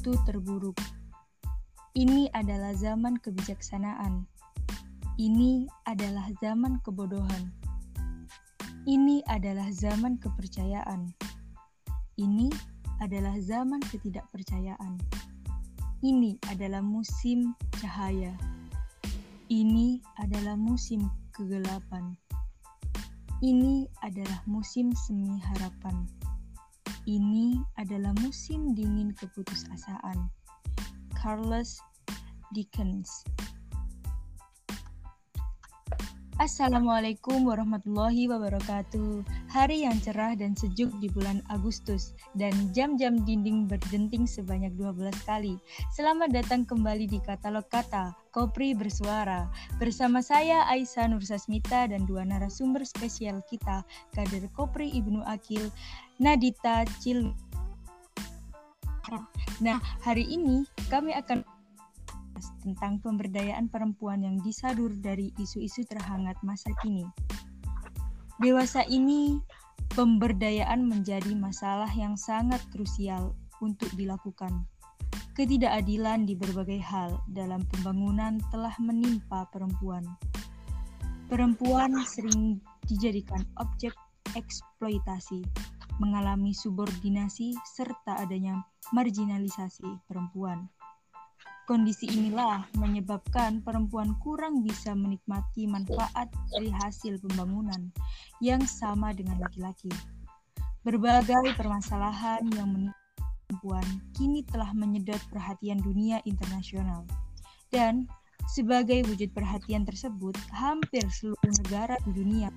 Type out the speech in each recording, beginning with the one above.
waktu terburuk. Ini adalah zaman kebijaksanaan. Ini adalah zaman kebodohan. Ini adalah zaman kepercayaan. Ini adalah zaman ketidakpercayaan. Ini adalah musim cahaya. Ini adalah musim kegelapan. Ini adalah musim semi harapan. Ini adalah musim dingin keputusasaan. Charles Dickens Assalamualaikum warahmatullahi wabarakatuh. Hari yang cerah dan sejuk di bulan Agustus dan jam-jam dinding berdenting sebanyak 12 kali. Selamat datang kembali di katalog kata Kopri Bersuara. Bersama saya Aisyah Nursasmita dan dua narasumber spesial kita, Kader Kopri Ibnu Akil, Nadita Cil. Nah, hari ini kami akan tentang pemberdayaan perempuan yang disadur dari isu-isu terhangat masa kini. Dewasa ini, pemberdayaan menjadi masalah yang sangat krusial untuk dilakukan. Ketidakadilan di berbagai hal dalam pembangunan telah menimpa perempuan. Perempuan sering dijadikan objek eksploitasi, mengalami subordinasi, serta adanya marginalisasi perempuan Kondisi inilah menyebabkan perempuan kurang bisa menikmati manfaat dari hasil pembangunan yang sama dengan laki-laki. Berbagai permasalahan yang perempuan kini telah menyedot perhatian dunia internasional. Dan sebagai wujud perhatian tersebut, hampir seluruh negara di dunia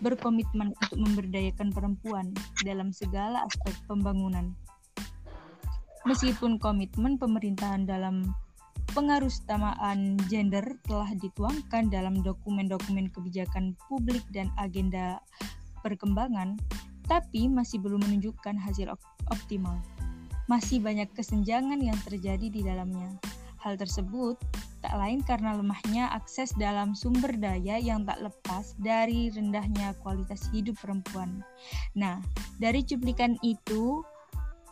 berkomitmen untuk memberdayakan perempuan dalam segala aspek pembangunan. Meskipun komitmen pemerintahan dalam pengarusutamaan gender telah dituangkan dalam dokumen-dokumen kebijakan publik dan agenda perkembangan, tapi masih belum menunjukkan hasil optimal. Masih banyak kesenjangan yang terjadi di dalamnya. Hal tersebut tak lain karena lemahnya akses dalam sumber daya yang tak lepas dari rendahnya kualitas hidup perempuan. Nah, dari cuplikan itu,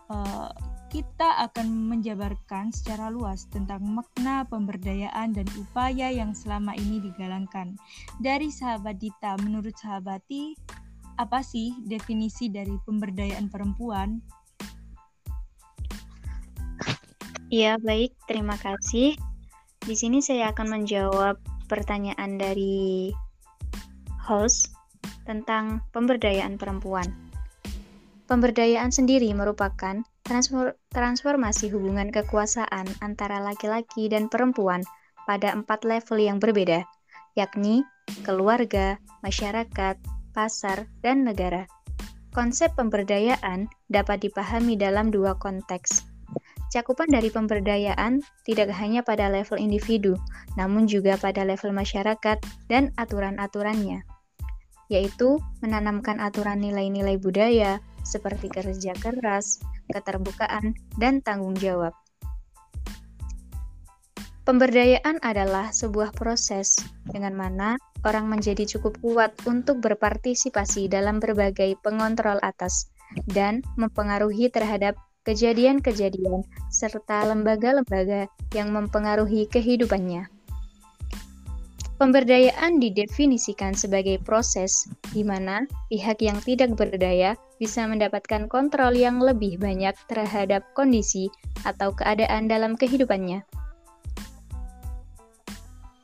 uh, kita akan menjabarkan secara luas tentang makna pemberdayaan dan upaya yang selama ini digalangkan. Dari sahabat Dita, menurut sahabati, apa sih definisi dari pemberdayaan perempuan? Ya, baik. Terima kasih. Di sini saya akan menjawab pertanyaan dari host tentang pemberdayaan perempuan. Pemberdayaan sendiri merupakan transfer, transformasi hubungan kekuasaan antara laki-laki dan perempuan pada empat level yang berbeda, yakni keluarga, masyarakat, pasar, dan negara. Konsep pemberdayaan dapat dipahami dalam dua konteks. Cakupan dari pemberdayaan tidak hanya pada level individu, namun juga pada level masyarakat dan aturan-aturannya, yaitu menanamkan aturan nilai-nilai budaya seperti kerja keras, keterbukaan, dan tanggung jawab. Pemberdayaan adalah sebuah proses dengan mana orang menjadi cukup kuat untuk berpartisipasi dalam berbagai pengontrol atas dan mempengaruhi terhadap kejadian-kejadian serta lembaga-lembaga yang mempengaruhi kehidupannya. Pemberdayaan didefinisikan sebagai proses di mana pihak yang tidak berdaya bisa mendapatkan kontrol yang lebih banyak terhadap kondisi atau keadaan dalam kehidupannya.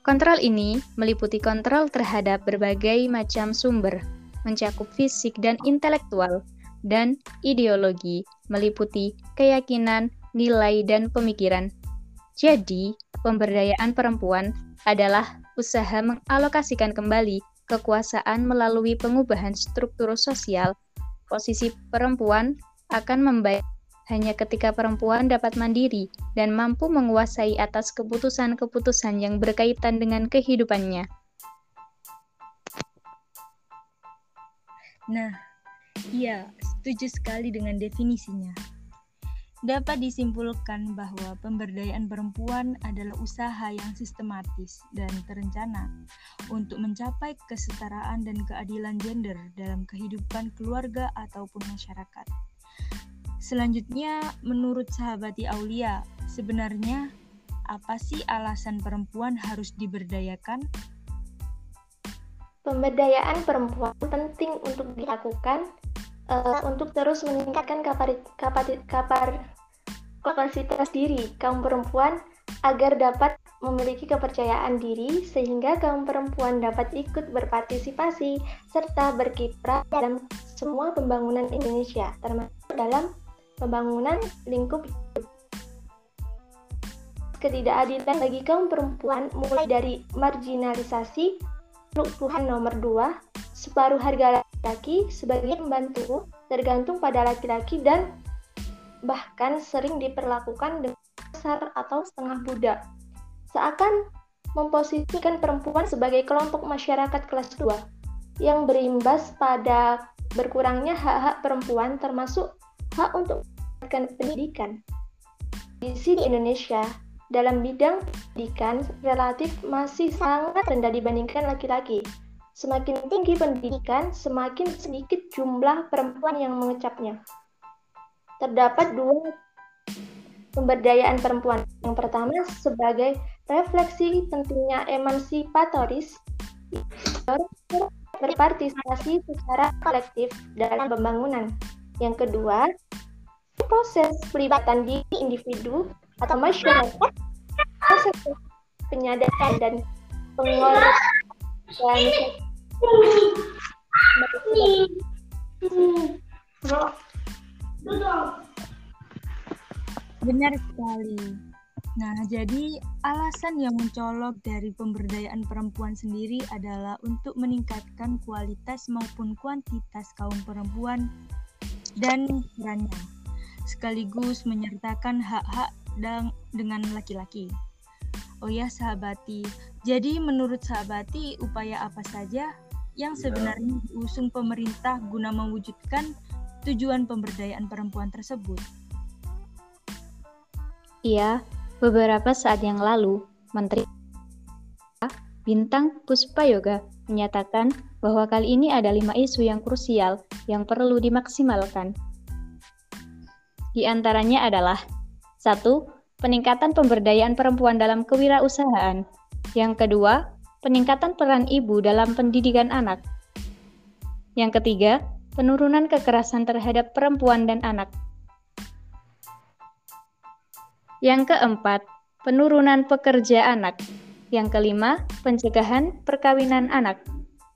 Kontrol ini meliputi kontrol terhadap berbagai macam sumber, mencakup fisik dan intelektual, dan ideologi, meliputi keyakinan, nilai, dan pemikiran. Jadi, pemberdayaan perempuan adalah usaha mengalokasikan kembali kekuasaan melalui pengubahan struktur sosial, posisi perempuan akan membaik hanya ketika perempuan dapat mandiri dan mampu menguasai atas keputusan-keputusan yang berkaitan dengan kehidupannya. Nah, iya, setuju sekali dengan definisinya dapat disimpulkan bahwa pemberdayaan perempuan adalah usaha yang sistematis dan terencana untuk mencapai kesetaraan dan keadilan gender dalam kehidupan keluarga ataupun masyarakat. Selanjutnya, menurut sahabati Aulia, sebenarnya apa sih alasan perempuan harus diberdayakan? Pemberdayaan perempuan penting untuk dilakukan uh, untuk terus meningkatkan kapar, kapar, kapar, kapasitas diri kaum perempuan agar dapat memiliki kepercayaan diri sehingga kaum perempuan dapat ikut berpartisipasi serta berkiprah dalam semua pembangunan Indonesia termasuk dalam pembangunan lingkup hidup. Ketidakadilan bagi kaum perempuan mulai dari marginalisasi, Tuhan nomor 2, separuh harga laki-laki sebagai pembantu tergantung pada laki-laki dan bahkan sering diperlakukan dengan besar atau setengah budak. Seakan memposisikan perempuan sebagai kelompok masyarakat kelas 2 yang berimbas pada berkurangnya hak-hak perempuan termasuk hak untuk mendapatkan pendidikan. Di sini Indonesia, dalam bidang pendidikan relatif masih sangat rendah dibandingkan laki-laki. Semakin tinggi pendidikan, semakin sedikit jumlah perempuan yang mengecapnya. Terdapat dua pemberdayaan perempuan. Yang pertama sebagai refleksi pentingnya emansipatoris berpartisipasi secara kolektif dalam pembangunan. Yang kedua, proses pelibatan diri individu atau masyarakat, proses penyadaran dan Benar sekali. Nah, jadi alasan yang mencolok dari pemberdayaan perempuan sendiri adalah untuk meningkatkan kualitas maupun kuantitas kaum perempuan dan perannya, sekaligus menyertakan hak-hak dengan laki-laki. Oh ya, sahabati. Jadi menurut sahabati, upaya apa saja yang sebenarnya diusung pemerintah guna mewujudkan tujuan pemberdayaan perempuan tersebut? Iya, beberapa saat yang lalu, Menteri Bintang Puspa Yoga menyatakan bahwa kali ini ada lima isu yang krusial yang perlu dimaksimalkan. Di antaranya adalah satu, peningkatan pemberdayaan perempuan dalam kewirausahaan. Yang kedua, peningkatan peran ibu dalam pendidikan anak. Yang ketiga, penurunan kekerasan terhadap perempuan dan anak. Yang keempat, penurunan pekerja anak. Yang kelima, pencegahan perkawinan anak.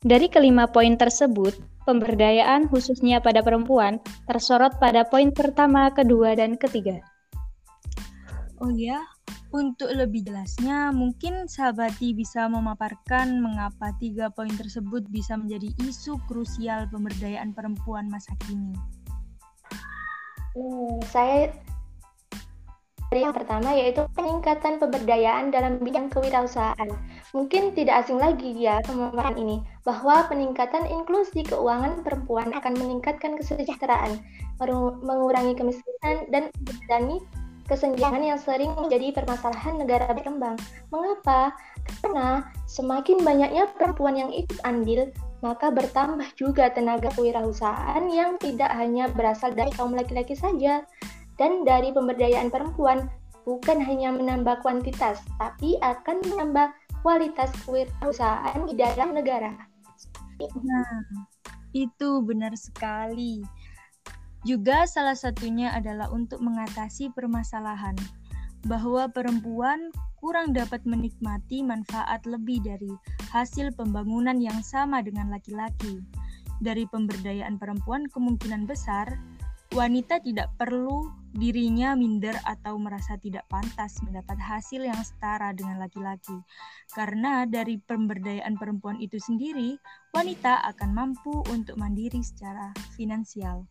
Dari kelima poin tersebut, pemberdayaan khususnya pada perempuan tersorot pada poin pertama, kedua, dan ketiga. Oh ya, untuk lebih jelasnya, mungkin sahabati bisa memaparkan mengapa tiga poin tersebut bisa menjadi isu krusial pemberdayaan perempuan masa kini. Hmm, saya dari yang pertama yaitu peningkatan pemberdayaan dalam bidang kewirausahaan. Mungkin tidak asing lagi ya pemaparan ini, bahwa peningkatan inklusi keuangan perempuan akan meningkatkan kesejahteraan, mengurangi kemiskinan, dan mengurangi kesenjangan yang sering menjadi permasalahan negara berkembang. Mengapa? Karena semakin banyaknya perempuan yang ikut andil, maka bertambah juga tenaga kewirausahaan yang tidak hanya berasal dari kaum laki-laki saja, dan dari pemberdayaan perempuan bukan hanya menambah kuantitas, tapi akan menambah kualitas kewirausahaan di dalam negara. Nah, itu benar sekali. Juga salah satunya adalah untuk mengatasi permasalahan bahwa perempuan kurang dapat menikmati manfaat lebih dari hasil pembangunan yang sama dengan laki-laki. Dari pemberdayaan perempuan kemungkinan besar wanita tidak perlu dirinya minder atau merasa tidak pantas mendapat hasil yang setara dengan laki-laki. Karena dari pemberdayaan perempuan itu sendiri, wanita akan mampu untuk mandiri secara finansial.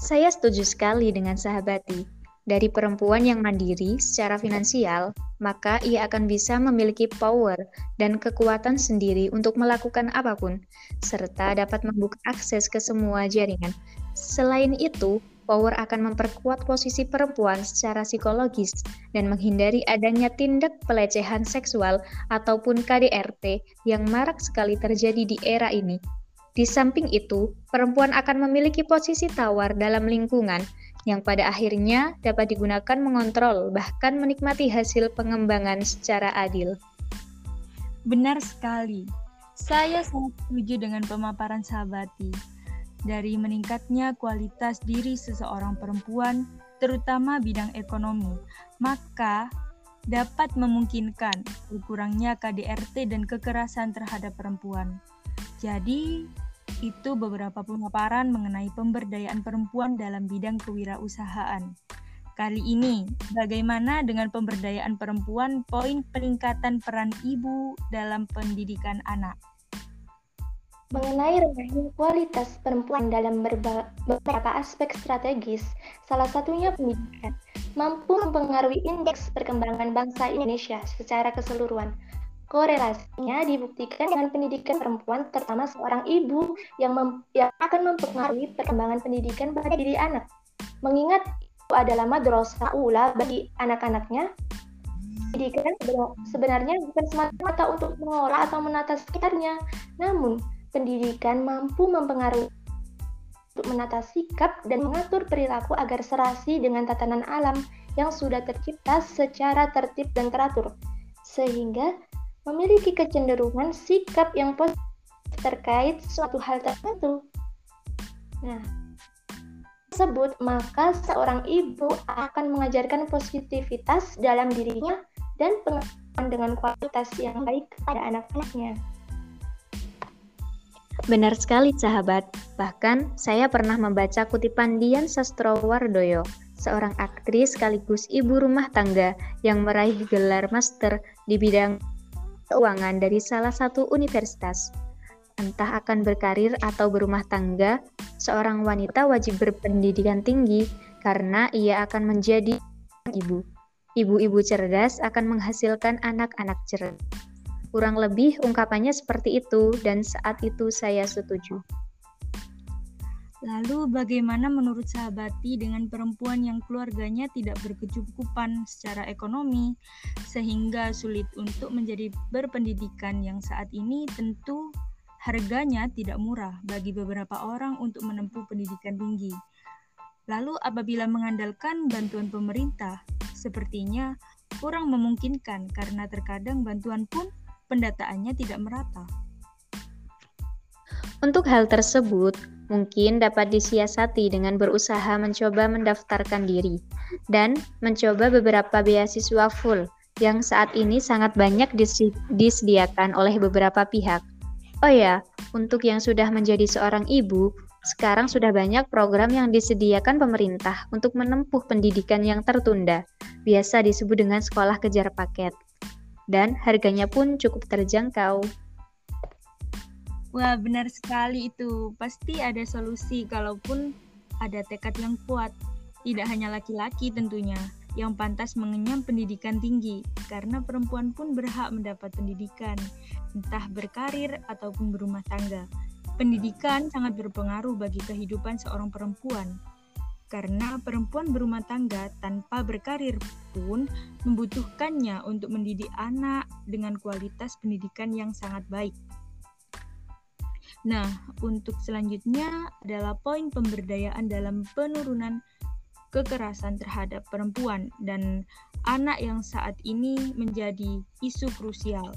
Saya setuju sekali dengan sahabati. Dari perempuan yang mandiri secara finansial, maka ia akan bisa memiliki power dan kekuatan sendiri untuk melakukan apa pun, serta dapat membuka akses ke semua jaringan. Selain itu, power akan memperkuat posisi perempuan secara psikologis dan menghindari adanya tindak pelecehan seksual ataupun KDRT yang marak sekali terjadi di era ini. Di samping itu, perempuan akan memiliki posisi tawar dalam lingkungan yang pada akhirnya dapat digunakan mengontrol bahkan menikmati hasil pengembangan secara adil. Benar sekali. Saya sangat setuju dengan pemaparan sahabati. Dari meningkatnya kualitas diri seseorang perempuan, terutama bidang ekonomi, maka dapat memungkinkan berkurangnya KDRT dan kekerasan terhadap perempuan. Jadi, itu beberapa pemaparan mengenai pemberdayaan perempuan dalam bidang kewirausahaan. Kali ini, bagaimana dengan pemberdayaan perempuan poin peningkatan peran ibu dalam pendidikan anak? Mengenai rendahnya kualitas perempuan dalam beberapa aspek strategis, salah satunya pendidikan, mampu mempengaruhi indeks perkembangan bangsa Indonesia secara keseluruhan. Korelasinya dibuktikan dengan pendidikan perempuan, terutama seorang ibu yang, mem yang akan mempengaruhi perkembangan pendidikan pada diri anak. Mengingat itu adalah madrasah ula bagi anak-anaknya, pendidikan sebenarnya bukan semata-mata untuk mengolah atau menata sekitarnya, namun pendidikan mampu mempengaruhi untuk menata sikap dan mengatur perilaku agar serasi dengan tatanan alam yang sudah tercipta secara tertib dan teratur, sehingga memiliki kecenderungan sikap yang positif terkait suatu hal tertentu. Nah, tersebut, maka seorang ibu akan mengajarkan positivitas dalam dirinya dan pengetahuan dengan kualitas yang baik kepada anak-anaknya. Benar sekali sahabat, bahkan saya pernah membaca kutipan Dian Sastrowardoyo, seorang aktris sekaligus ibu rumah tangga yang meraih gelar master di bidang keuangan dari salah satu universitas. Entah akan berkarir atau berumah tangga, seorang wanita wajib berpendidikan tinggi karena ia akan menjadi ibu. Ibu-ibu cerdas akan menghasilkan anak-anak cerdas. Kurang lebih ungkapannya seperti itu dan saat itu saya setuju. Lalu bagaimana menurut sahabati dengan perempuan yang keluarganya tidak berkecukupan secara ekonomi sehingga sulit untuk menjadi berpendidikan yang saat ini tentu harganya tidak murah bagi beberapa orang untuk menempuh pendidikan tinggi. Lalu apabila mengandalkan bantuan pemerintah, sepertinya kurang memungkinkan karena terkadang bantuan pun pendataannya tidak merata. Untuk hal tersebut, mungkin dapat disiasati dengan berusaha mencoba mendaftarkan diri dan mencoba beberapa beasiswa full yang saat ini sangat banyak disediakan oleh beberapa pihak. Oh ya, untuk yang sudah menjadi seorang ibu, sekarang sudah banyak program yang disediakan pemerintah untuk menempuh pendidikan yang tertunda, biasa disebut dengan sekolah kejar paket. Dan harganya pun cukup terjangkau. Wah, benar sekali itu. Pasti ada solusi kalaupun ada tekad yang kuat. Tidak hanya laki-laki tentunya yang pantas mengenyam pendidikan tinggi, karena perempuan pun berhak mendapat pendidikan, entah berkarir ataupun berumah tangga. Pendidikan sangat berpengaruh bagi kehidupan seorang perempuan, karena perempuan berumah tangga tanpa berkarir pun membutuhkannya untuk mendidik anak dengan kualitas pendidikan yang sangat baik. Nah, untuk selanjutnya adalah poin pemberdayaan dalam penurunan kekerasan terhadap perempuan dan anak yang saat ini menjadi isu krusial.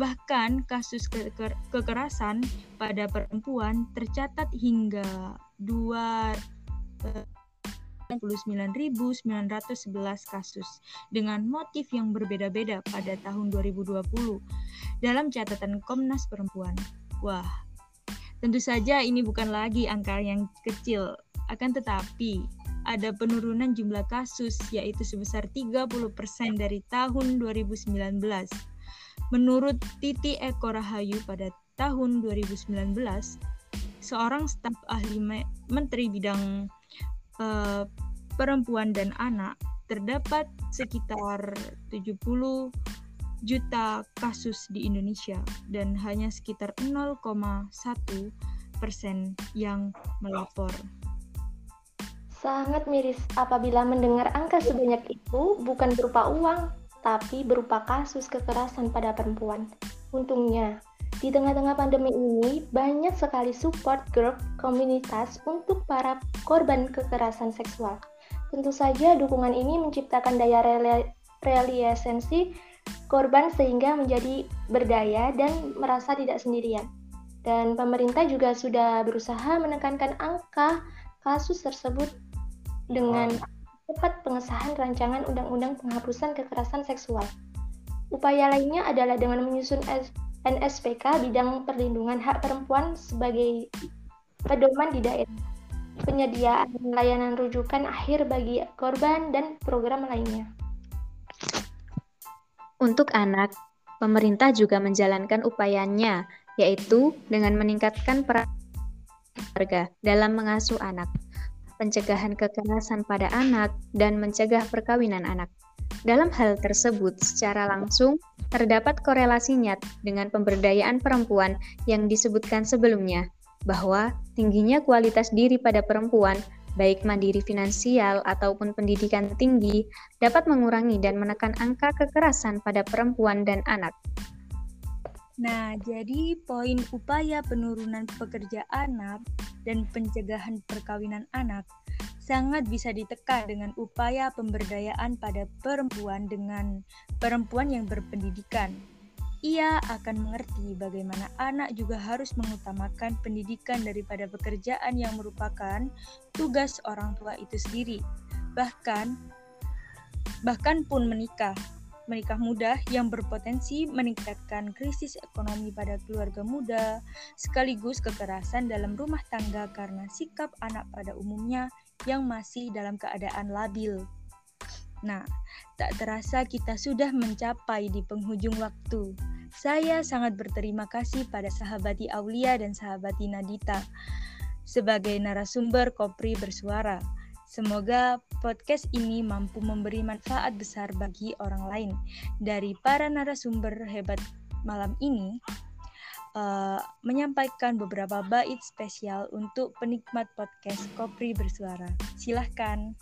Bahkan kasus ke ke kekerasan pada perempuan tercatat hingga 29.911 kasus dengan motif yang berbeda-beda pada tahun 2020 dalam catatan Komnas Perempuan. Wah, Tentu saja ini bukan lagi angka yang kecil, akan tetapi ada penurunan jumlah kasus yaitu sebesar 30% dari tahun 2019. Menurut Titi Eko Rahayu pada tahun 2019, seorang staf ahli Menteri Bidang uh, Perempuan dan Anak terdapat sekitar 70 juta kasus di Indonesia dan hanya sekitar 0,1 persen yang melapor. Sangat miris apabila mendengar angka sebanyak itu bukan berupa uang, tapi berupa kasus kekerasan pada perempuan. Untungnya, Di tengah-tengah pandemi ini, banyak sekali support group komunitas untuk para korban kekerasan seksual. Tentu saja dukungan ini menciptakan daya reliasensi korban sehingga menjadi berdaya dan merasa tidak sendirian. Dan pemerintah juga sudah berusaha menekankan angka kasus tersebut dengan cepat pengesahan rancangan undang-undang penghapusan kekerasan seksual. Upaya lainnya adalah dengan menyusun NSPK bidang perlindungan hak perempuan sebagai pedoman di daerah, penyediaan layanan rujukan akhir bagi korban, dan program lainnya. Untuk anak, pemerintah juga menjalankan upayanya yaitu dengan meningkatkan peran keluarga dalam mengasuh anak, pencegahan kekerasan pada anak, dan mencegah perkawinan anak. Dalam hal tersebut, secara langsung terdapat korelasi nyat dengan pemberdayaan perempuan yang disebutkan sebelumnya, bahwa tingginya kualitas diri pada perempuan, baik mandiri finansial ataupun pendidikan tinggi, dapat mengurangi dan menekan angka kekerasan pada perempuan dan anak. Nah, jadi poin upaya penurunan pekerja anak dan pencegahan perkawinan anak sangat bisa ditekan dengan upaya pemberdayaan pada perempuan dengan perempuan yang berpendidikan. Ia akan mengerti bagaimana anak juga harus mengutamakan pendidikan daripada pekerjaan yang merupakan tugas orang tua itu sendiri. Bahkan bahkan pun menikah menikah muda yang berpotensi meningkatkan krisis ekonomi pada keluarga muda, sekaligus kekerasan dalam rumah tangga karena sikap anak pada umumnya yang masih dalam keadaan labil. Nah, tak terasa kita sudah mencapai di penghujung waktu. Saya sangat berterima kasih pada sahabati Aulia dan sahabati Nadita sebagai narasumber Kopri Bersuara. Semoga podcast ini mampu memberi manfaat besar bagi orang lain. Dari para narasumber hebat malam ini, uh, menyampaikan beberapa bait spesial untuk penikmat podcast Kopri Bersuara. Silahkan.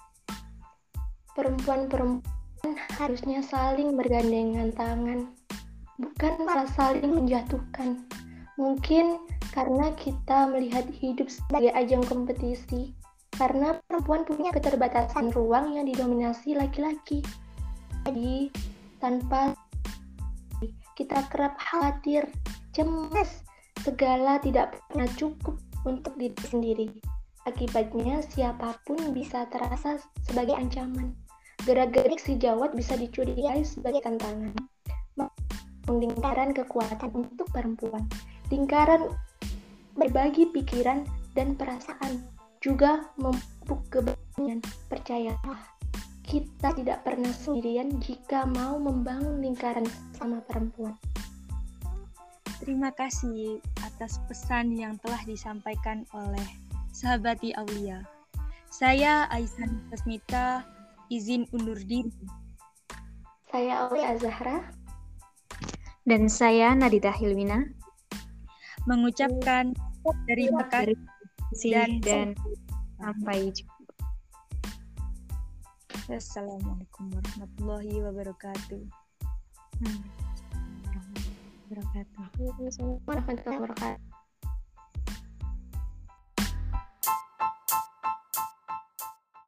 Perempuan-perempuan harusnya saling bergandengan tangan, bukan malah saling menjatuhkan. Mungkin karena kita melihat hidup sebagai ajang kompetisi, karena perempuan punya keterbatasan ruang yang didominasi laki-laki. Jadi, tanpa kita kerap khawatir, cemas, segala tidak pernah cukup untuk diri sendiri. Akibatnya, siapa pun bisa terasa sebagai ancaman. Gerak-gerik si jawat bisa dicurigai sebagai tantangan. Lingkaran kekuatan untuk perempuan. Lingkaran berbagi pikiran dan perasaan juga memupuk keberanian. Percayalah, kita tidak pernah sendirian jika mau membangun lingkaran sama perempuan. Terima kasih atas pesan yang telah disampaikan oleh sahabati Aulia. Saya Aisan Tasmita, izin undur diri. Saya Aulia Zahra. Dan saya Nadita Hilwina. Mengucapkan terima kasih dan, dan sampai jumpa. Assalamualaikum warahmatullahi wabarakatuh. Hmm. Warahmatullahi wabarakatuh. Warahmatullahi wabarakatuh.